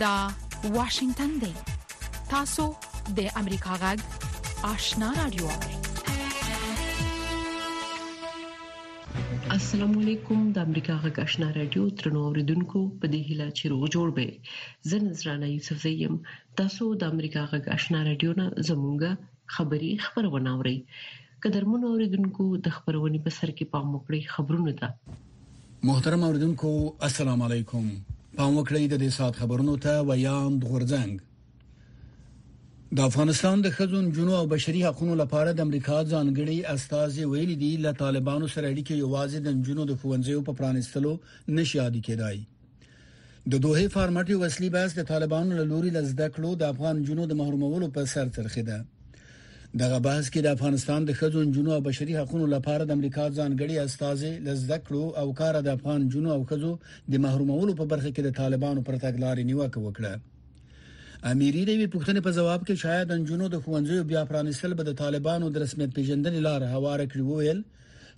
دا واشنگتن دی تاسو د امریکا غږ آشنا رادیو السلام علیکم د امریکا غږ آشنا رادیو ترنو اوریدونکو په دې هیله چې روغ جوړ به زه نذرانه یوسف زیم تاسو د امریکا غږ آشنا رادیو نه زمونږه خبری خبرونه اورئ قدرمن اوریدونکو د خبرونې په سر کې پام وکړئ خبرونه ده محترم اوریدونکو السلام علیکم پام وکړئ د دې سات خبرونو ته ویاند غورځنګ د افغانستان د خزون جنو او بشري حقوقو لپاره د امریکا ځانګړي استاد ویلي دي له طالبانو سره اړیکې یوازې د جنو د فونځیو په پرانستلو نشي عادي کېدای د دوه فارمټ یو اصلي بحث د طالبانو له لوري له زده کړو د افغان جنو د محرومولو په سر ترخه ده دغه بحث کې د افغانستان د خځو جنو او بشري حقوقو لپاره د امریکا ځانګړي استاذې له زده کړو او کار د افغان جنو او خځو د محرومولو په برخه کې د طالبانو پر تګلارې نیوکه وکړه امیری د وی پښتنې په جواب کې شاید انجونو د خوندزو بیا پرانیستل به د طالبانو د رسمیت پیژندنې لار هواره کړی وویل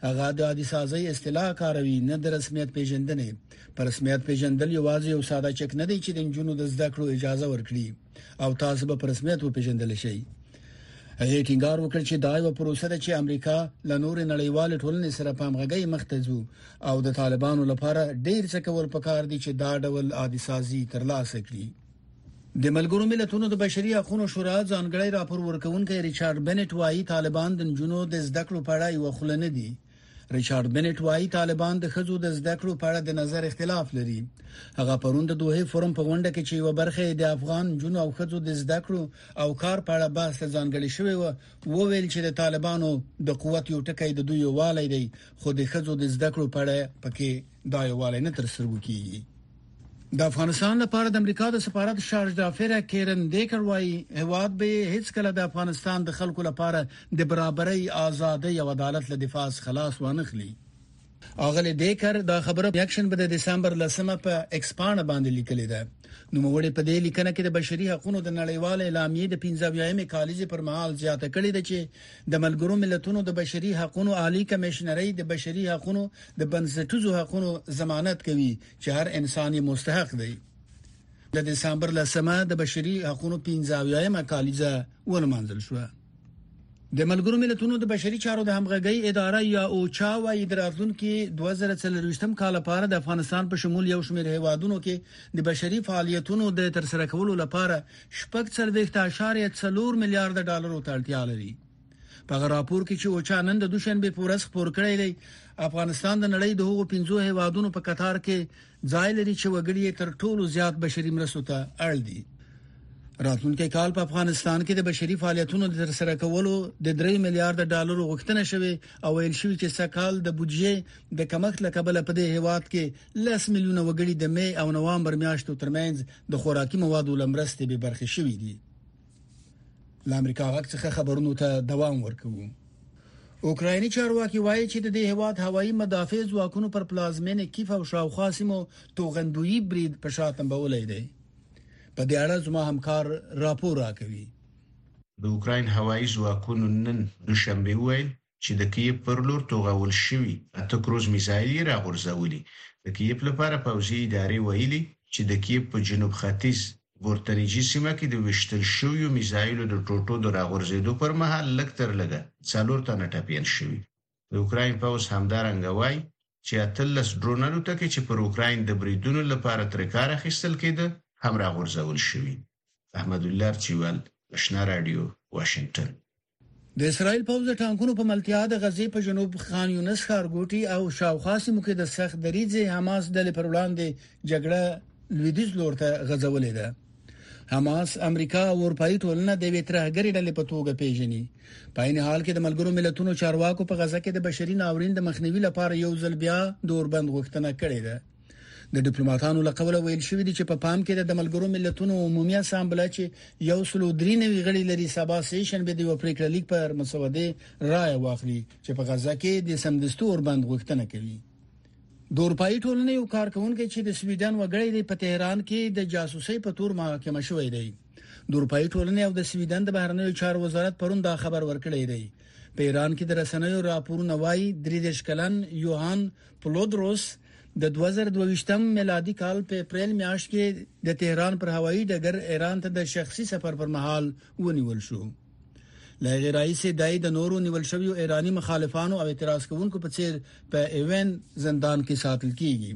هغه د عادي سازي اصطلاح کاروي نه د رسمیت پیژندنې پر رسمیت پیژندل یوازې یو ساده چک نه دی چې د جنونو د زده کړو اجازه ورکړي او تاسو به پر رسمیت وپیژندل شئ هغه ټینګار وکړ چې دا یو پروسه ده چې امریکا له نور نړیوال ټولنې سره په همغږۍ مخ ته ځو او د طالبانو لپاره ډیر څه کول پکار دي چې دا ډول عادي سازي ترلاسه کړي د ملګرو ملتونو د بشري حقوقو شورا ځانګړی راپور ورکوونکی ریچارډ بنټ وایي طالبان د نجونو د زده کړو په اړه یو خل نه دي ریچارډ بنټ وایي طالبان د خزو د زده کړو په اړه د نظر اختلاف لري هغه پرون د دوه فورم په غونډه کې چې یو برخه د افغان جنو او خزو د زده کړو او کار په اړه بحث ځانګړي شوی و وویل چې د طالبانو د قوت یو ټکی د دوی والي دی خو د خزو د زده کړو په اړه پکې دا یوالی نه تر سترګو کیږي د افغانستان لپاره د امریکا د سفارت شارژ د افیرا کیرن دیکر وایي هواد به هیڅ کله د افغانستان د خلکو لپاره د برابرۍ ازادۍ او عدالت له دفاع خلاص وانه خلی اغلی دیکر دا خبره یکشن به د دسمبر لسمه په ایکسپان باندې لیکلې ده نو موړې په دې لیکنه کې د بشري حقوقو د نړیوال اعلامیې د 15 یمې کالیزې پر مهال زیاته کړې ده چې د ملګرو ملتونو د بشري حقوقو عالي کمېشنرۍ د بشري حقوقو د بنسټیزو حقوقو ضمانت کوي چې هر انسان یې مستحق دی. د دسامبر لسمه د بشري حقوقو پنځه اویا مه کالیزه ولمانځل شوه. د ملګرو ملتونو د بشري چارو د همغږۍ اداره یا اوچا وايي د راتلونکي 2024 کال لپاره د افغانستان په شمول یو شمېر هیوادونو کې د بشري فعالیتونو د ترسره کولو لپاره شپږ څلوېښت اعشاریه څلور میلیارده ډالرو ته اړتیا لري. په هغه راپور کې چې اوچا نن د دوشنبې په ورځ خپور کړی دی، افغانستان د نړۍ د هغو پنځو هیوادونو په کتار کې ځای لري چې وګړي یې تر ټولو زیات بشري مرستو ته اړ دي. راتلونکي کال په افغانستان کې د بشري فعالیتونو د ترسره کولو د 3 میلیارډ ډالرو غوښتنه شوې او ویل شوې چې سکهال د بودجې د کمښت لکبل په دې هیواد کې لس میلیونه وګړي د می او نوامبر میاشتو ترمنځ د خوراکي موادو لمرستې به برخې شوې دي له امریکا غږ څخه خبرونو ته دوام ورکوي اوکرایني چارواکي وایي چې د دې هواد هوایي مدافع ځواکونو پر پلازمینه کیف او شاوخوا سیمو توغندویي برید په شاتم بولې دی په دې اړه زما همکار راپور راکوي د اوکراین هوایي ځواکونو نن دوشنبه ویل چې د کییف پر لور توغول شوي اته کروز میزایل یې راغورځولي. د کییف لپاره پوځي ادارې ویلي، چې د کییف په جنوب ختیځ بورتنیجي سیمه کې د ویشتل شویو میزایلو د ټوټو د راغورځېدو پر مهال لږ تر لږه څلور تنه ټپیان شوي. د اوکراین پوځ همدارنګه وايي، چې اتلس ډرون الوتکې چې پر اوکراین د بریدونو لپاره ترې کار اخیستل کېده هم راغورځول شوي. احمدالله ارچیوال، اشنا راډیو، واشنګټن. د اسرایل پوځ د ټانکونو په ملتیا د غزې په جنوب خان یونس ښارګوټي او شاوخوا سیمو کې د سخت دریځي حماس ډلې پر وړاندې جګړه لویدیځ لور ته غځولې ده حماس امریکا او اروپאי ټولنه د وی ترهګری ډلې په توګه پیژني په عین حال کې د ملګرو ملتونو چارواکو په غزه کې د بشري ناورین د مخنیوي لپاره یو ځل بیا د اوربند غوښتنه کړې ده د ډیپلوماټانو له قوله ویل شوې دي چې په پام کې د ملګرو ملتونو عمومي اسامبله چې یو سلو درې نوي غړي لري سبا سې شنبه دی وپریکړه لیک پر مسوده رائے واخلي چې په غزا کې د سمدستو اوربند غوښتنه کوي د اروپאי ټولنې یو کارکونکو چې د سویډن وګړی دی په تهران کې د جاسوسي په تور محاکمه شوې دی د اروپאי ټولنې او د سویډن د بهرنیو چارو وزارت پرون دا خبر ورکړی دی په ایران کې د رسنیو راپورونه وایي درې دیش کلن یوهان پلودروس د دوه زره دوویشتم میلادي کال په اپریل میاشت کې د تهران پر هوایي ډګر ایران ته د شخصي سفر پر مهال ونیول شو له هغې راهیسې دی د نورو نیول شویو ایراني مخالفانو او اعتراض کوونکو په څیر په ایوین زندان کې ساتل کیږي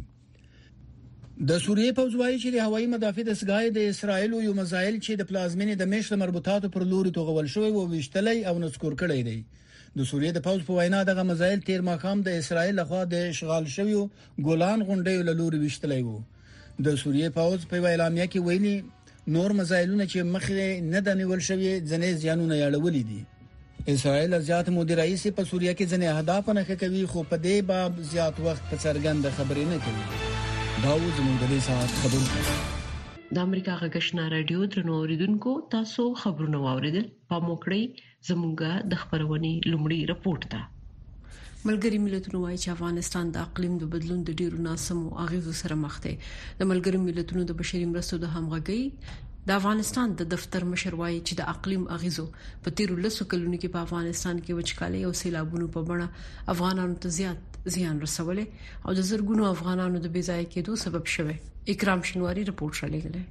د سوریې پوځ وایي چې د هوایي مدافع دستګاه د اسرایل یو مزایل چې د پلازمینې د مشر مربوطاتو پر لوري توغول شوی وو وشتلې او نسکور کړی دی د سوریې د پوځ په وینا دغه مزایل تیر ماښام د اسرایل لخوا د اشغال شویو ګولان غونډیو له لوري وشتلې وو د سوریې پوځ په اعلامیه کې ویلي نور مزایلونه چې مخې نه د نیول شوی ځنې زیانونه یړولې دي اسرائیل زیات مودي رئیس په سوریه کې ځنې اهداف نه کوي خو په دې باب زیات وخت په څرګند خبرې نه کوي دا و زموږ د ساعت خبرونه د امریکا غږشنا رادیو ترنو اوریدونکو تاسو خبرونه واوریدل په موکړی زمونږ د خبرونې لومړی رپورت ده ملګری ملتونه وایي چې افغانستان د اقلیم د بدلون د ډیرو ناسمو اغیزو سره مخ دی د ملګری ملتونو د بشري مرستو د همغږي د افغانستان د دفتر مشر وایي چې د اقلیم اغیزو په تیرو لسو کلونو کې په افغانستان کې وچکالي او سیلابونو په بڼه افغانانو ته زیات زیان رسولې او د زرګونو افغانانو د بې ځای کېدو سبب شوه اکرام شنواری رپورت را لګلې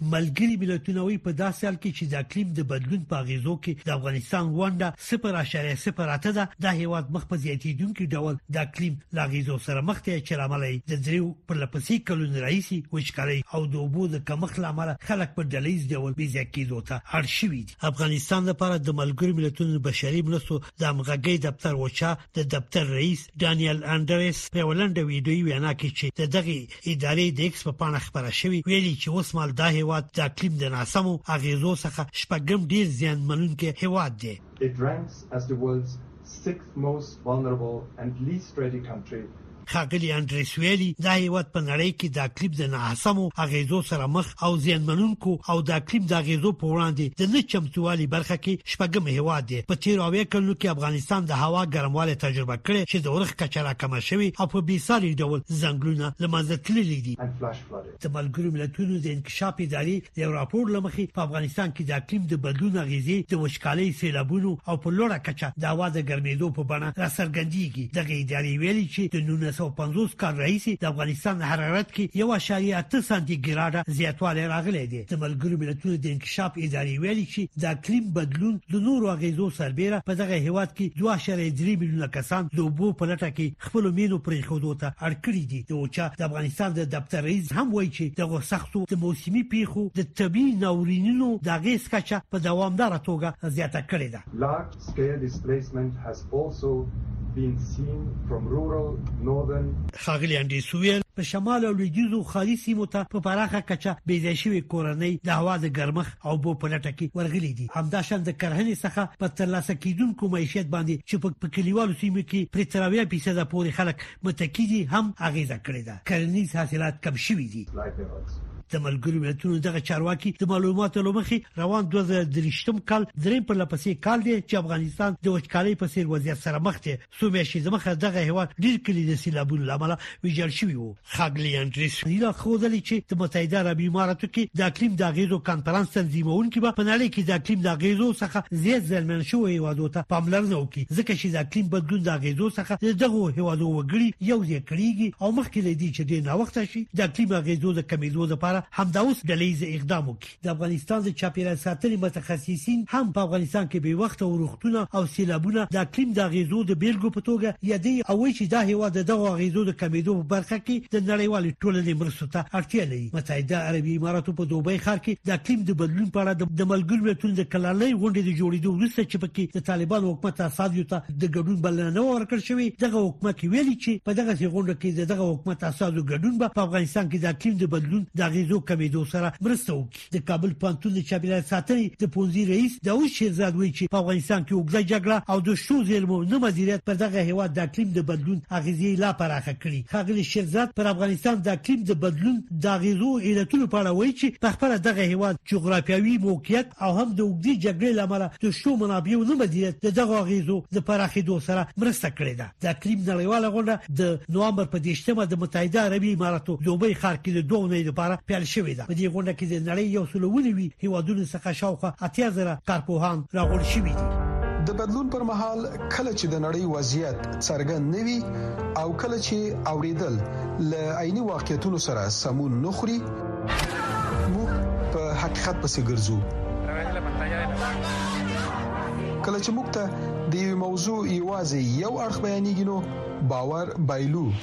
ملګري ملتونه وایي په داسې حال کې چې د اقلیم د بدلون په اغیزو کې د افغانستان ونډه 0.08 ده د هیواد مخ په زیاتیدونکو ډول د اقلیم لاغیزو سره مخ دی چې لامل یې د دریو پر لپسې کلونو راهیسي وچکالي او د اوبو د کمښت لامل خلک په ډلیز ډول بي ځای کېدو ته اړ شوي دي افغانستان لپاره د ملګرو ملتونو بشري مرستو د امغږي دفتر وچا د دفتر رئیس ډانیل انډریس په ولنډه ویډیوي وینا کې چې دغه ادارې د ایکس په پاڼه خبره شوې ویلي چې اوس مال دا هیواد د اقلیم د ناسمو اغیزو څخه شپږم ډیر زیان منونکي هیواد دی It ranks as the world's sixth most vulnerable and least ready country ښاغلي انډریس ویلي دا هیواد په نړۍ کې د اقلیم د ناسمو اغیزو سره مخ او زیانمنونکو او د اقلیم د غیزو په وړاندې د نه چمتووالي برخه کې شپږم هیواد دی په تیر او کلونو کې افغانستان د هوا ګرمواله تجربه کړې چې د اورښت کچه راکمه شوې او په بې ساري ډول ځنګلونه له منځه تللي دي د ملګرو ملتونو د انکشاف ادارې د یو راپور لمخې په افغانستان کې د اقلیم د بدلون غیزې د وچکالۍ سیلابونو او په لوړه کچه د هوا د ګرمېدو په بڼه راڅرګندېږي دغه ادارې ویلي چې د 1950 کال راهیسې د افغانستان حرارت کې 1.8 سانتي ګراډ زیاتوالی راغلی دی د ملګرو ملتونو د انکشاف ادارې ویلي چې د اقلیم بدلون د نورو اغیزو سربېره په دغه هیواد کې 2.3 میلیونه کسان د اوبو په لټه کې خپل مینو پرې خودو ته اړ کړی دي د اوچا د افغانستان د دفتر رئیس هم وایي چې دغه سختو د موسمي پیښو د طبي ناورینونو د غیس کچه په دوامدار توګه زیاته کړې ده لاک Scale displacement has also been seen from rural northern. ښاغلي انډریس وویل، په شمال او لویدیځو ښاري سیمو ته په پراخه کچه بېځای شوې کورنۍ د هوا د ګرمښت او اوبو په لټه کې ورغلي دي، همداشان د کرهنې څخه په ترلاسه کېدونکو معیشت باندې چې په کلیوالو سیمو کې پرې تر اویا فیصده پورې خلک متکی دي هم اغیزه کړې ده کرنیز حاصلات کم شوي دي د ملګرو ملتونو دغه چارواکي د معلوماتو لومخي روان 2023م کال درې پر لپسې کال دی چې افغانستان د وچکالۍ په سیر وضعیت سره مخ دی سو مې شي زمخه دغه هوا ډیر کلی د سیلابونو لامل ویجل شوی وو خاګلی انډریس هیله خو دلی چې د متحده عرب اماراتو کې د اقلیم د غیزو کانفرنس تنظیمونکي به په نړۍ کې د اقلیم د غیزو څخه زیات ځلمن شوی وادو ته پاملرنه کړي ځکه چې د اقلیم بدلون د اغیزو څخه د دغو هیوادو وګړي یو ځای کړيږي او مخکې له دې چې ډیر ناوخته شي د اقلیم اغیزو د کمیدو لپاره همدا اوس ډلیز اقدام وکړي د افغانستان د چاپیریال ساتنې متخصصین هم په افغانستان کې به وخت او روختونه او سیلابونه د اقلیم د اغیزو د بیلګو په توګه یادې او چې دا هیواد دغه اغیزو د کمیدو په برخه کې د نړیوال ټولنې مرستو ته اړتیا لري متحده عربي اماراتو په دوبۍ ښار کې د اقلیم د بدلون په اړه د ملګرو ملتونو د کلالۍ غونډې د جوړېدو وروسته چې پکې د طالبانو حکومت اساس یو ته د ګډون بلنه نه ورکړ شوې دغه حکومت ویلي چې په دغه غونډه کې دغه حکومت اساس ګډون به په افغانستان کې د اقلیم د بدلون د غیزو کمیدو سره مرسته وکړي د کابل پانتون د چاپیریال ساتنې د پوزي رئیس داوود شیرزاد وایي چې په افغانستان کې وګړه جګړه او د شتو زیرمو نه مدیریت پر دغه هوا د اقلیم د بدلون اغیزې لا پراخه کړي ښاغلی شیرزاد پر افغانستان د اقلیم د بدلون د اغیزو علتونو په اړه وایي چې په خپل دغه هیواد جغرافیاوي موقعیت او هم د اوږدې جګړې لامل د شتو منابعو نه مدیریت د دغه اغیزو د پراخېدو سره مرسته کړې ده د اقلیم نړیواله غونډه د نوامبر په 10مه د متحده عربي اماراتو دوبۍ ښار کې د دوه ورځې لپاره پیل شوې ده په دې غونډه کې د نړۍ یو سلوونی وی هیوادونو څخه شاوخوا اتیا زره کارپوهان راغونډ شوي دي د بدلون پر مهال کله چې د نړۍ وضعیت څرګند نه وي او کله چې اوریدل ل عیني واقعیتونو سره سمون نه خوري موږ په حقیقت پسې ګرځو کله چې موږ ته د یو موضوع یوازې یو اړخ بیانېږي نو باور بایلو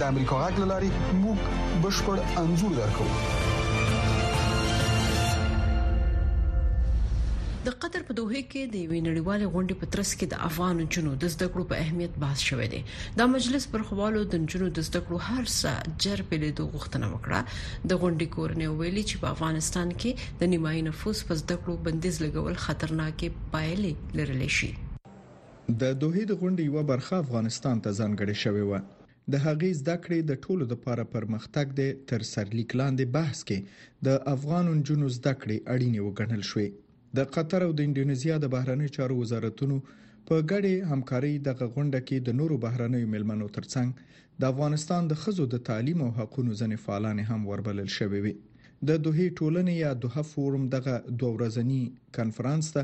د امریکا غږ لاري موږ بشپړ انزور درکو د قطر په دوه کې د یوې نړیوالې غونډې په ترڅ کې د افغان جنو د زده کړو په اهمیت بحث شوې دي دا مجلس پر خوالو د جنو د زده کړو هر څه جر په لیدو غوښتنه وکړه د غونډې کورنۍ ویلي چې په افغانستان کې د نیمایي نفوس په زده کړو بندیز لګول خطرناکې پایلې لرلی شي د دوحې د غونډې یوه برخه افغانستان ته ځانګړې شوې وه. د هغې زده کړې د ټولو لپاره پرمختګ دی تر سرلیک لاندې بحث کې د افغان نجونو زده کړې اړینې وګڼل شوې. د قطر او د انډونیزیا د بهرنیو چارو وزارتونو په ګډې همکارۍ دغه غونډه کې د نورو بهرنیو مېلمنو ترڅنګ د افغانستان د ښځو د تعلیم او حقونو ځینې فعالانې هم وربلل شوې وې. د دوحې ټولنې یا دوحه فورم دغه دوه ورځني کنفرانس ته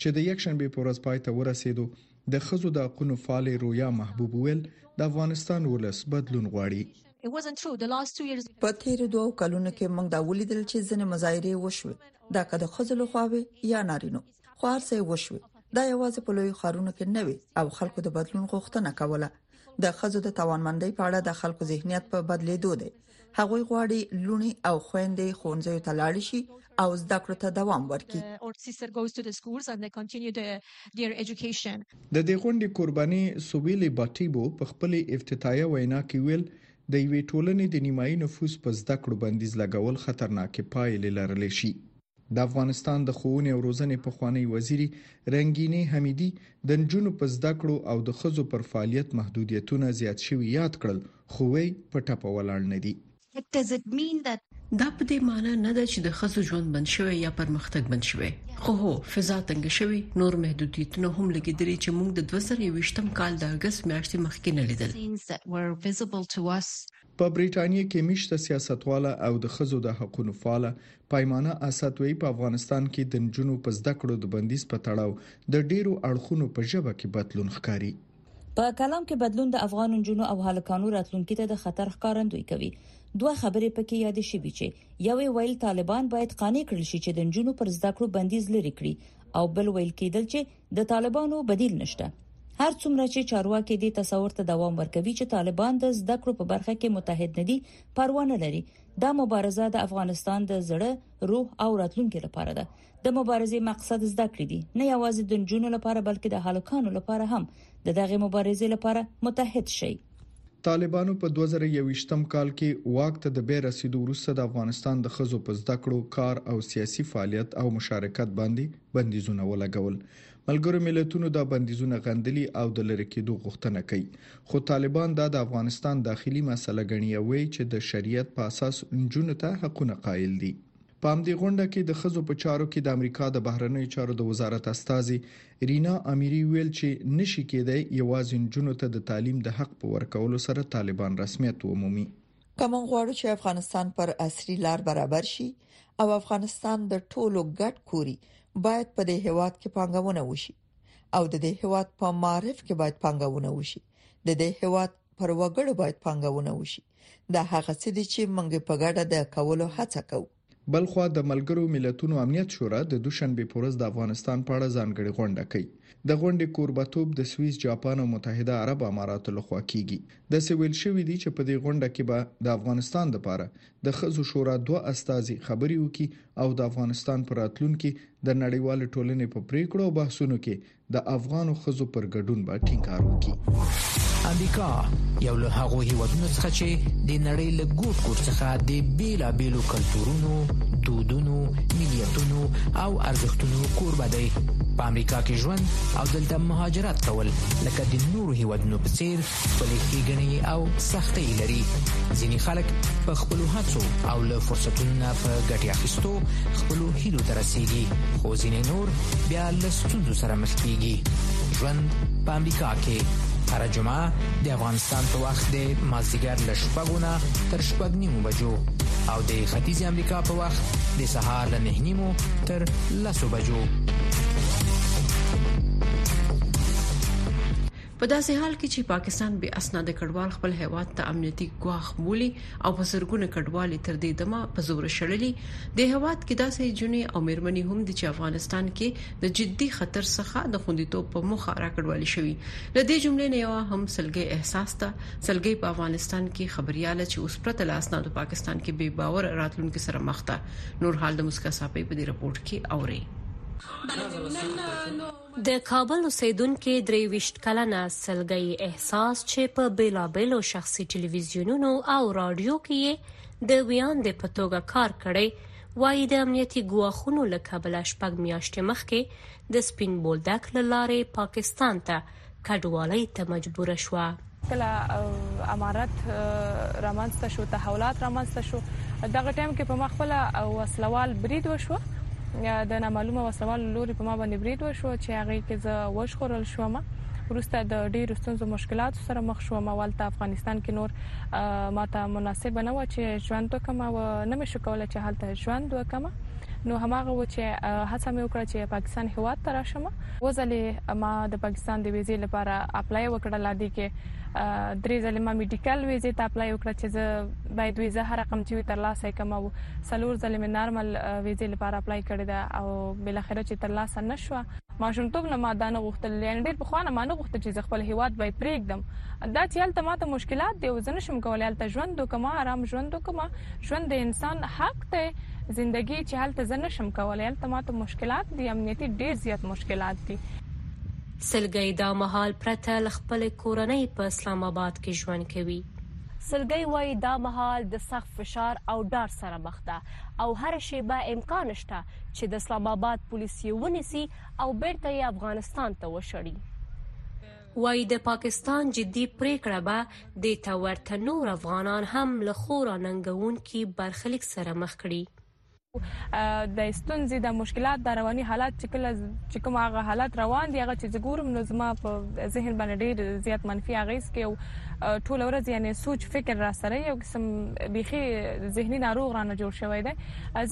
چې د یکشنبې په ورځ پای ته ورسېدو د ښځو د حقونو فعالې رویا محبوب وویل د افغانستان ولس بدلون غواړي په تیر دوه کلونو کې موږ دا ولیدل چې ځنې مظاهره وشوي دا که د خځو لخوا وي یا نارینو خو هر څه وشوي دا یوازې په لوی خارونو کې نه وي او خلکو د بدلون غوښتنه کوله د خځو د توانمندۍ په اړه د خلکو ذهنیت په بدلیدو دی هغوی غواړي لونی او خويندې ښوونځیو ته لاړې شي او زده کړو ته دوام ورکړي د دې غونډې کوربانې سویلې باټیبو په خپل افتتاحیه وینا کې ویل د یوې ټولنې د نیمایي نفوس په زده کړو بندیز لګول خطرناکې پایلې لرلی شي. د افغانستان د ښوونې او روزنې پخوانۍ وزیري رنګینې حمیدي د نجونو په زده کړو او د ښځو پر فعالیت محدودیتونه زیات شوي یاد کړل، خو ویې په ټپه ولاړ نه دي. دا په دې معنی نه ده چې د ښځو ژوند بند شوی یا پرمختګ بند شوی، خو هو، فضا تنګه شوې، نور محدودیتونه هم لګېدلي چې موږ د دوه زره یوویشت کال د اګست میاشتې مخکې نه لیدل. په بریټانیه کې میشته سیاستواله او د خزو د حقونو فعاله پایمانه اسد وی په افغانستان کې د نجونو په زده کړو د بندیز په تړاو د ډیرو اړخونو په ژبه کې بدلون ښکاري په کلام کې بدلون د افغان نجونو او هلکانو راتلونکي ته د خطر ښکارندوی کوي دوه خبرې پکې یادې شوې چې یوې ویل طالبان باید قانع کړل شي چې د نجونو پر زده کړو بندیز لري کړي او بل ویل کېدل چې د طالبانو بدیل نشته هر څومره چې چارواکي دې تصور ته دوام ورکوي چې طالبان د زده کړو په برخه کې متحد نه دي پروا نه لري دا مبارزه د افغانستان د زړه روح او راتلونکو لپاره ده د مبارزې مقصد زده کړې دي نه یوازې د جنونو لپاره بلکې د هلکانو لپاره هم د دغه مبارزې لپاره متحد شي طالبانو په 2021م کال کې واک ته د بیا رسیدو وروسته د افغانستان د خزو په زده کړو کار او سیاسي فعالیت او مشارکت باندې بندیزونه ولګول ملګرو ملتونو دا بندیزونه غندلي او د لری کېدو غوښتنه کوي خو طالبان دا د افغانستان داخلي مسله ګڼي او وایي چې د شریعت په اساس نجونو ته حقونه قایل دي په همدې غونډه کې د خزو په چارو کې د امریکا د بهرنیو چارو د وزارت استاذي رینا امیری ویل چې نشي کېدای یوازې نجونو ته د تعلیم د حق په ورکولو سره طالبان رسمیت ومومي که موږ غواړو چې افغانستان پر عصري لار برابر شي او افغانستان د ټولو ګډ کوري باید په دې هواد کې پانګونه وشي او د دې هواد په معرف کې باید پانګونه وشي د دې هواد پر وګړو باید پانګونه وشي دا هغه څه دي چې موږ په ګډه د کولو هڅه کوو بلخوا د ملګرو ملتونو امنیت شورا د دوشنبې په ورځ د افغانستان په اړه ځانګړې غونډه کوي د غونډې کوربتوب د سویس جاپان او متحده عرب اماراتو لخوا کیږي د سویل شوې دي چې په دې غونډه کې به د افغانستان لپاره د خزو شورا دوه استاذي خبري وکي او د افغانستان پر راتلونکو د نړیوال ټولنې په پریکړو او بحثونو کې د افغانو خزو پر ګډون به ټینګار وکړي امریکا یو له هغو هیوادونو څخه چې د نړۍ له ګوټ ګوټ څخه د بیلابیلو کلتورونو دودونو ملیتونو او ارزښتونو کوربه دی په امریکا کې ژوند او دلته مهاجرت کول لکه د نورو هیوادونو په څیر خپلې ښېګڼې او سختۍ لري ځینې خلک په خپل هڅو او له فرصتونو په ګټې اخیستو خپل هیلو ته رسیږي خو ځینې نور بیا له ستونزو سره مخ کیږي ژوند په امریکا کې هر جمعه د افغانستان په وخت د مازیګر له شپږو نه تر شپږ نیمو بجو او د ختیځ امریکا په وخت د سهار له نه نیمو تر لسو بجو په داسې حال کې چې پاکستان بې اسناده کډوال خپل هیواد ته امنیتي ګواښ بولي او په زرګونه کډوال یې تر دې دمه په زوره شړلي، دې هیواد کې داسې نجونې او میرمنې هم دي چې افغانستان کې د جدي خطر څخه د خوندیتوب په موخه راکډوالې شوي، له دې جملې نه یوه هم سلګۍ احساس ده، سلګۍ په افغانستان کې خبریاله چې اوس پرته له اسنادو پاکستان کې بې باوره راتلونکې سره مخ ده، نور حال د موسکا ساپۍ په دې رپورټ کې اورئ. د کابل اوسېدونکې درې ویشت کلنه سلګۍ احساس چې په بېلابېلو شخصي ټلویزیونونو او راډیو کې یې د ویاندې په توګه کار کړی، وايي د امنیتي ګواښونو له کبله شپږ میاشتې مخکې د سپین بولدک له لارې پاکستان ته کډوالۍ ته مجبوره شوه. کله امارت رامنځ ته شو تحولات رامنځ ته شو دغه ټایم کې په ما خپل وسلوال برید وشو د نامعلومه وسلوال لوري په ما باندې برید وشو چې هغه کې زه وشخورل شوم ورسته د ډیرو ستونزو مشکلات سره مخ شوم والته افغانستان کې نور ماته مناسب نه و چې ژوند وکم او نه مې شو کولای چې حالت ژوند وکم نو هماغه و چې هڅه مې وکړه چې پاکستان هوا ته راشم وځلې ما د پاکستان د ویزې لپاره اپلای وکړه لا دې کې درې ځلې ما میډیکل ویزې ته اپلای وکړه چې زه باید ویزه هر رقم چې تر لاسه کم او سلور ځلې مې نارمل ویزې لپاره اپلای کړې ده او بل اخر چې تر لاسه نشو ماشومتوب نه ما دا نه غوښتل یعنی ډیر په خوانه ما نه غوښتل چې خپل هیواد به پرېږدم دا چې هلته ماته مشکلات دی او زه نشم کولای هلته ژوند وکم آرام ژوند وکم ژوند د انسان حق دی زندګي چې هلته زه نشم کولای هلته ماته مشکلات دي امنیتي ډیر زیات مشکلات دي سلګۍ دا مهال پرته له خپلې کورنۍ په اسلام اباد کې ژوند کوي. سلګۍ وايي دا مهال د سخت فشار او ډار سره مخ ده او هره شېبه امکان شته چې د اسلام اباد پولیس یې ونیسي او بېرته یې افغانستان ته وشړي. وایي د پاکستان جدي پرېکړه به دې ته ورته نور افغانان هم له خورا ننګوونکي برخلیک سره مخ کړي. د ستونزې دا مشکلات دا رواني حالات چې کله چې کوم هغه حالات روان دي هغه چې زه ګورم نو زما په ذهن باندې ډېر زیات منفي اغیز کوي او ټول ورځ یعنی سوچ فکر را سره یو قسم بيخي ذهني ناروغ رانه جوړ شوی دی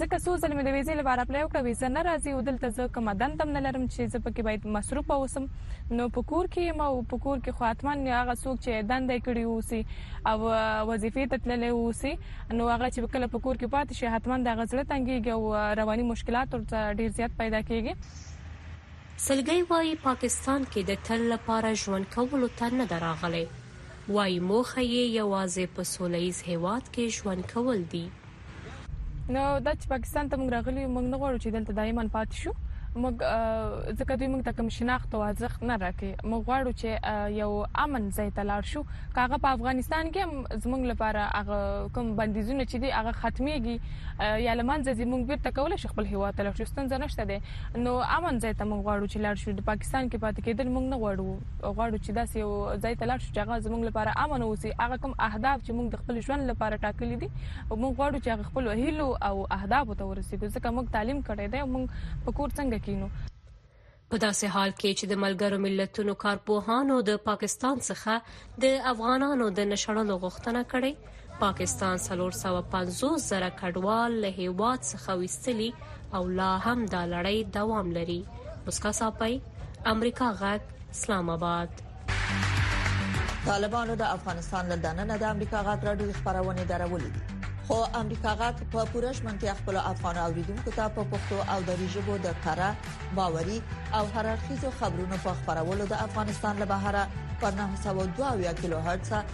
ځکه څو ځل مې د ویزې لپاره اپلای وکړ ویزه نه راځي او دلته زه کوم دندم نه لرم چې زه پکې باید مصروف اوسم نو په کور کې یم او په کور کې خو حتما هغه څوک چې دنده کړی اوسي او وظیفې ته تللی اوسي نو هغه چې کله په کور کې پاتې شي حتما د غزړه تنګيږي او رواني مشکلات ورته ډیر زیات پیدا کیږي سلګي وایي پاکستان کې د تل لپاره ژوند کولو ته نه ده راغلی وایي موخه یې یوازې په سوله ییز هیواد کې ژوند کول دي. نو دا چې پاکستان ته موږ راغلي یو موږ نه غواړو چې دلته دایمن پاتې شو موږ ځکه دوی موږ ته کوم شناخت او ارزښت نه راکې موږ غواړو چې یو امن ځای ته لاړ شو کاغه په افغانستان کې زموږ لپاره هغه کوم بندیزونه چې دي هغه ختميږي یا لمنځه زموږ بیرته کول شي خپل هوا ته لاړ شو ستونزه نشته ده نو امن ځای ته موږ غواړو چې لاړ شو د پاکستان کې پاتې کېدل موږ نه غواړو غواړو چې داسې یو ځای ته لاړ شو چې هغه زموږ لپاره امن اوسي هغه کوم اهداف چې موږ د خپل ژوند لپاره ټاکلي دي او موږ غواړو چې هغه خپل هیلو او اهداف ته ورسیږو ځکه موږ تعلیم کړی دی او موږ په کور څنګه کینو په داسې حال کې چې د ملګرو ملتونو کارپوهانو د پاکستان څخه د افغانانو د نشړلو غوښتنه کړې پاکستان څلور سوه پنځوس زره کډوال له هېواد څخه ویستلي او لا هم دا لړۍ دوام لري مسکا صافی امریکا غږ اسلام آباد طالبانو د افغانستان له دننه د امریکا غږ راډیو خبرونه درولې دي خو امریکا غږ په پوره شمنتیا خپل افغان اوریدونکو ته په پښتو او دری ژبه د کره باوري او هررخیزو خبرونو په خبرولو د افغانستان له بهره پر 902 کیلو هرتز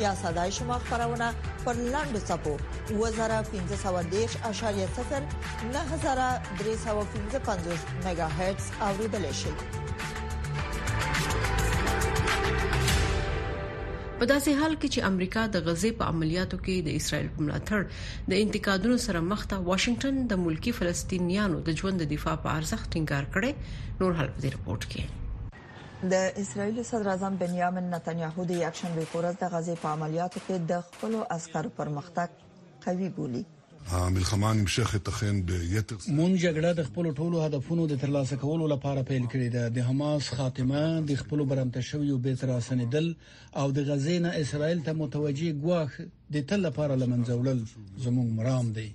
یا صداي شما خبرونه پر لاندو صفو 2513.0 9315 میگا هرتز اوریدل شي په داسې حال کې چې امریکا د غزې په عملیاتو کې د اسرایل په ملاتړ د انتقادونو سره مخ ده واشنگټن د ملکی فلسطینیانو د ژوند د دفاع په ارزښت ټینګار کړی نور حال په دې رپورت کې د اسراییل صدراعظم بنیامین نتنیاهو د یکشنبې په ورځ د غزې په عملیاتو کې د خپلو عسکرو پرمختګ قوي بولي. مونږ جګړه د خپلو ټولو هدفونو د ترلاسه کولو لپاره پیل کړې ده، د حماس خاتمه، د خپلو برمته شویو بیرته راستنیدل او د غزې نه اسراییل ته متوجه ګواښ د تل لپاره له منځه وړل زموږ مرام دی.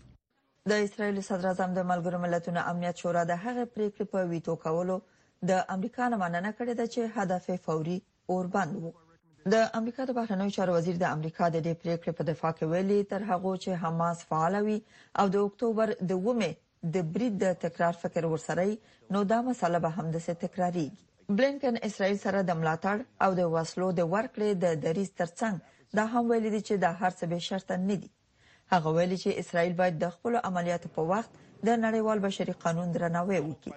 د اسرایل صدراعظم د ملګرو ملتونو امنیت شورا د هغې پریکړې په ویتو کولو د امریکا نه مننه کړې ده چې هدف فوري اوربند وو د امریکا د بهرنیو چارو وزیر د امریکا د دې پریکړې په دفاع کې ویلي تر هغه چې حماس فعال وي او د اکتوبر د ومه د برید د تکرار فکر ورسره نو دا مسله به هم د څه تکراری بلینکن اسرائیل سره د ملاتړ او د وسلو د ورکړې د دریز ترڅنګ دا هم ویلي دي چې دا هرڅه به شرط نه دي هغه ویلي چې اسرائیل باید د خپل عملیاتو په وخت د نړیوال بشري قانون درناوی وکړي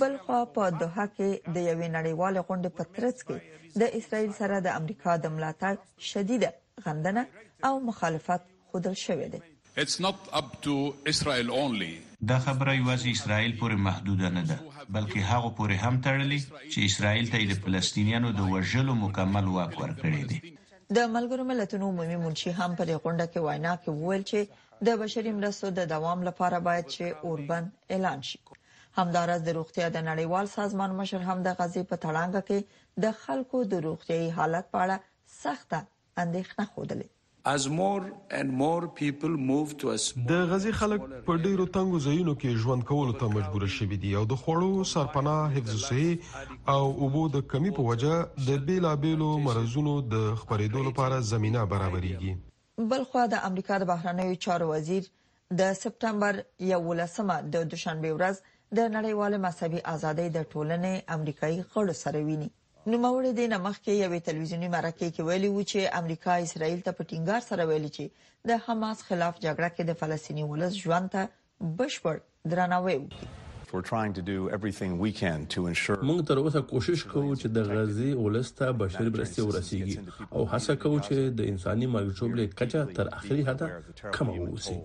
بل خو په دوحه کې د یوې نړیوال غونډې په ترڅ کې د اسرائیل سره د امریکا د ملاتړ شدیده غندنه او مخالفت خودل شوې ده It's not up to Israel only دا خبره یوازې اسرائیل پورې محدوده نه ده بلکې هغه پورې هم تړلې چې اسرائیل ته د فلسطینیانو د وژلو مکمل واک ورکړی دی د ملګرو ملتونو عمومي منشي هم په دې غونډه کې وینا کې وویل چې د بشري مرستو د دوام لپاره باید چې اوربند اعلان شي همدارس د روغتیا د نړیوال سازمان مشر هم د غزې په تړانګه کې د خلکو د روغتيي حالت په اړه سخته اندېښنه خوده د غزي خلک په ډیرو تنګو ځایونو کې ژوند کولو ته مجبور شوي دي او د خوړو سرپناه حفظ صحي او اوبو د کمی په وجه د بیلا بیلو مرزونو د خبریدو لپاره زمینه برابریږي بلخوا د امریکا د بهرنیو چارو وزیر د سپټمبر 11مه د دوشنبه ورځ د نړیوال مذهبي ازادۍ د ټولنې امریکایي غړو سره ویني نوموړي د نمخکې یوې تلویزیونی مرکه کې ویلي و چې امریکا اسرائیل ته په ټینګار سره ویلي چې د حماس خلاف جګړه کې د فلسطیني ولس ژوند ته بشپړ درناوی وکړي. موږ تر اوسه کوشش کوو چې د غزې ولس ته بشري مرستې ورسېږي او هڅه کوو چې د انساني مرګ ژوبلې کچه تر اخري حده کمه واوسي.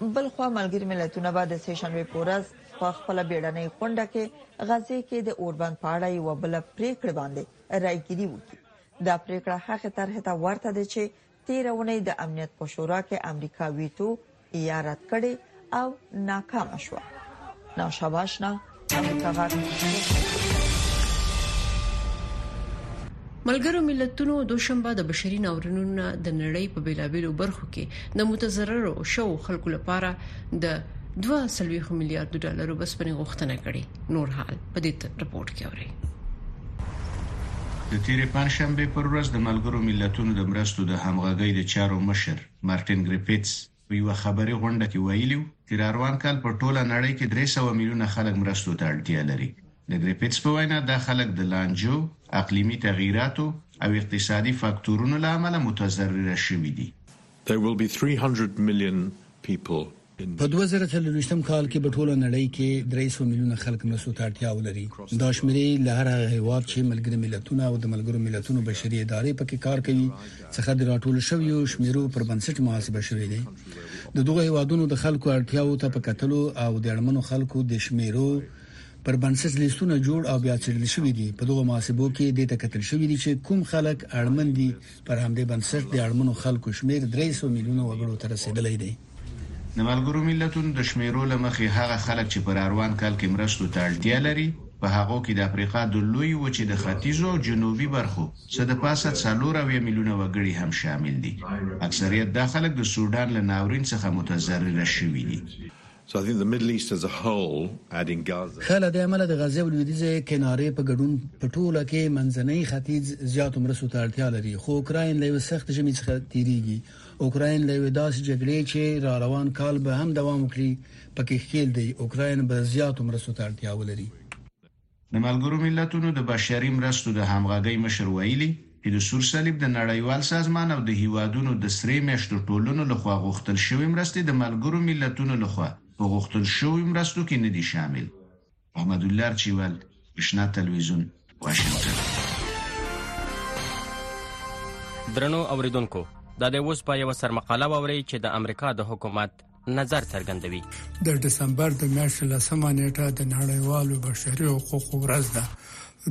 بلخوا ملګري ملتونه به د سه شنبې په ورځ په خپله بېړنۍ غونډه کې غزې کې د اوربند په اړه یوه بله پرېکړه باندې رایګیري وکړي. دا پرېکړه هغې طرحې ته ورته ده چې تیره اونۍ د امنیت په شورا کې امریکا ویتو یا رد کړي او ناکام شو نو شاباش نه امریکا غږ ملګرو ملتونو دوشنبه د بشري ناورینونو د نړۍ په بیلابیلو برخو کې د متضررو شو خلکو لپاره د 2.3 میلیارډ ډالر بسپنې غوښتنه کړې نور حال په دې رپورت کې اوري د تیرې پنځشنبه پر ورځ د ملګرو ملتونو د مرستو د همغږۍ د چارو مشر مارټین ګریفیتس په یو خبري غونډه کې ویلي چې روان کال په ټوله نړۍ کې 300 میلیونه خلک مرستو ته اړتیا لري د ګریفیتس په وینا دا خلک د لانجو اقلیمي تغییراتو او اقتصادي فاکتورونو له امله متضرر شوي دي په دوه زره څلورویشتم کال کې به ټوله نړۍ کې درې سوه میلیونه خلک مرستو ته اړتیا ولري. دا شمېرې له هر هغه هېواد چې ملګري ملتونه او د ملګرو ملتونو بشري ادارې پکې کار کوي څخه د راټولو شویو شمېرو پر بنسټ محاسبه شوې دي. د دغو هېوادونو د خلکو اړتیاوو ته په کتلو او د اړمنو خلکو د شمېرو پر بنسټ لیستونه جوړ او بیا څېړل شوي دي. په دغو محاسبو کې دې ته کتل شوي دي چې کوم خلک اړمن دي پر همدې بنسټ د اړمنو خلکو شمېر درې سوه میلیونه وګړو ته رسېدلی دی. د ملګرو ملتونو د شمېرو له مخې، هغه خلک چې په راروان کال کې مرستو ته اړتیا لري، په هغو کې د افریقا د لویې وچې د ختیځو او جنوبي برخو څه د پاسه څلور اویا میلیونه وګړي هم شامل دي. اکثریت دا خلک د سوډان له ناورین څخه متضرره شوي دي. ښه له دې امله د غزې او لویدیځې کنارې په ګډون په ټوله کې منځنی ختیځ زیاتو مرستو ته اړتیا لري خو اوکراین له یو سخت ژمي څخه تیریږي اوکراین له یو داسې جګړې چې را روان کال به هم دوام وکړي پکې ښکیل دی اوکراین به زیاتو مرستو ته اړتیا ولري د ملګرو ملتونو د بشري مرستو د همغږۍ مشر ویلي، چې د سور صلیب د نړیوال سازمان او د هېوادونو د سرې میاشتو ټولنو له خوا غوښتل شوې مرستې د ملګرو ملتونو له خوا په غوښتل شویو مرستو کې نه دي شامل. محمدالله ارچیوال، اشنا تلویزیون، واشنګټن. درنو اوریدونکو دا دی اوس به یوه سرمقاله واورئ چې د امریکا د حکومت نظر څرګندوي د دسمبر د میاشتې لسمه نیټه د نړیوالو بشري حقوقو ورځ ده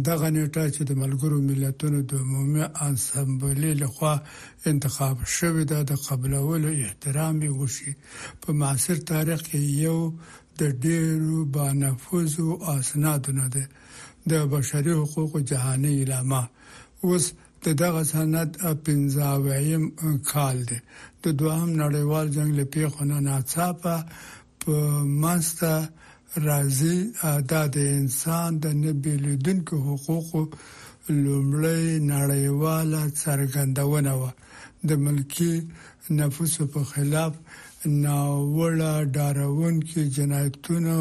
دغه نیټه چې د ملګرو ملتونو د عمومي انسمبلې لخوا انتخاب شوې ده د قبلولو احترام وشي په معاصر تاریخ کې یو د ډیرو بانفوذو اسنادونه ده د بشري حقوقو جهاني علامه اوس د دغه سند پنځه اویایم کال دی د دوهم نړیوال جنګ له پیښو نه ناڅاپه په منسته راځي دا د انسان د نه بیلیدونکو حقوقو لومړی نړیواله څرګندونه وه د ملکی نفوسو په خلاف ناوړه ډارونکي جنایتونه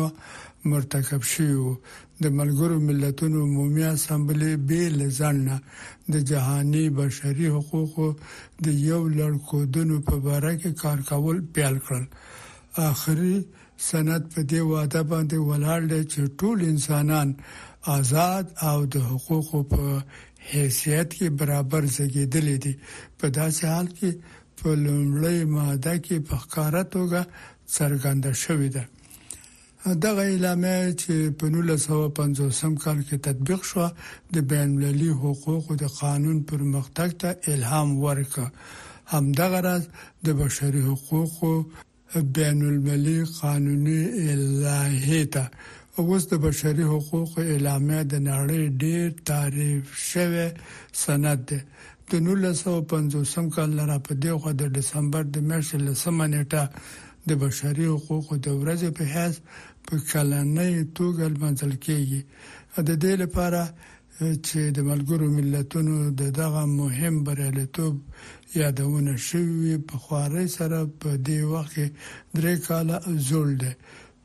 مرتکب شوي وو د ملګرو ملتونو عمومي اسمبلې بې له ځنډ نه د جهاني بشري حقوقو د یو لړ کودونو په باره کې کار کول پیل کړل. آخري سند په دې وعده باندې ولاړ دی چې ټول انسانان آزاد او د حقوقو په حیثیت کې برابر زیږېدلي دي، په داسې حال کې په لومړۍ ماده کې په ښکاره توګه څرګنده شوې ده دغه اعلامیه چې په نولس سوه پنځوسم کال کې تطبیق شوه، د بینالمللي حقوقو د قانون پرمختګ ته الهام ورکړ. همدغه راز د بشري حقوقو بینالمللي قانوني لایحې ته اوس د بشري حقوقو اعلامیه د نړۍ ډېر تعریف شوی سند دی. د نولس سوه پنځوسم کال نه راپدېخوا د ډسمبر د میاشتې لسمه نېټه د بشري حقوقو د ورځې په حیث په کلنۍ توګه لمانځل کېږي او د دې لپاره چې د ملګرو ملتونو د دغه مهم بریالیتوب یادونه شوې وي په خوارۍ سره په دې وخت کې درې کاله زوړ دی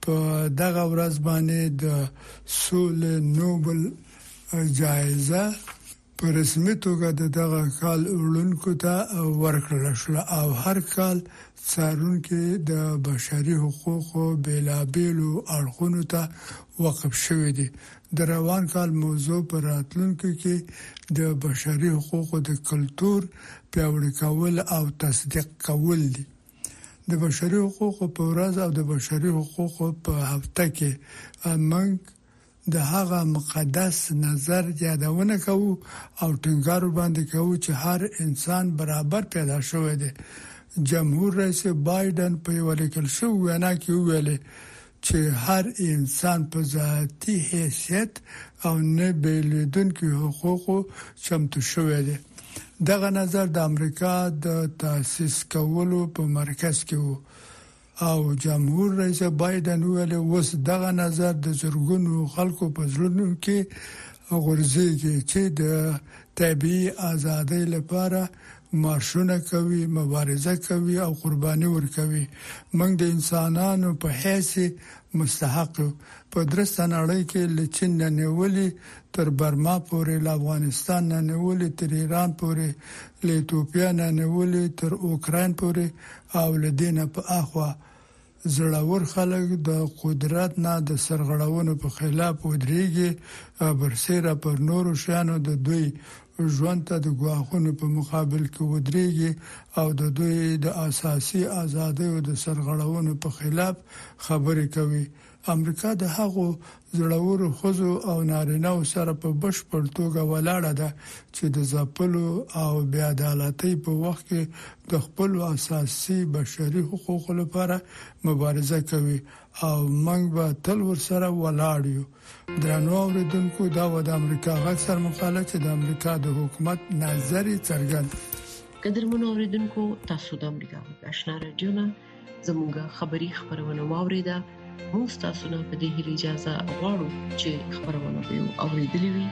په دغه ورځ باندې د سولې نوبل جایزه په رسمي توګه د دغه کال وړونکو ته ورکړل شوه او هر کال څارونکي د بشري حقوقو بېلابېلو اړخونو ته وقف شوي دي. د روان کال موضوع په راتلونکو کې د بشري حقوقو د کلتور پیاوړي کول او تصدیق کول دي. د بشري حقوقو په ورځ او د بشري حقوقو په هفته کې موږ د هغه مقدس نظر یادونه کوو او ټینګار ورباندې کوو چې هر انسان برابر پیدا شوی دی. جمهور رئیس بایډن په یوه لیکل شوې وینا کې وویل چې هر انسان په ذاتي حیثیت او نه بیلیدونکي حقوقو چمتو شوی دی. دغه نظر د امریکا د تاسیس کولو په مرکز کې و. او جمهور رئیس بایدن ویل اوس دغه نظر د زرګونو خلکو په زړونو کې غورځيږي چې د طبي ازادۍ لپاره مارشونه کوي مبارزه کوي او قرباني ورکوي موږ د انسانانو په حیث مستحق په درسته نړۍ کې لچین نه نیولې تر برما پورې له افغانستان نه نیولې تر ایران پورې له ایتوپیا نه نیولې تر اوکرين پورې او له دې نه په اخوا زړور خلک د قدرت نه د سرغړونو په خلاف ودرېږي او برسېره پر نورو شیانو د دوی ژوند ته د ګواښونو په مقابل کې ودرېږي او د دوی د اساسي ازادیو د سرغړونو په خلاف خبرې کوي امریکا د هغو زړورو ښځو او نارینه وو سره په بشپړ توګه ولاړه ده چې د ځپلو او بې عدالتۍ په وخت کې د خپلو اساسي بشري حقوقو لپاره مبارزه کوي او موږ به تل ورسره ولاړ یو درنو اوریدونکو دا و د امریکا غږ سر مقاله چې د امریکا د حکومت نظر څرګند قدرمن اوریدونکو تاسو د امریکا غږ آشنا رادیو نه زموږه خبری خبرونه واوریده موږ تاسو نه په دې هیله اجازه غواړو چې خبرونه به او ریډلی وي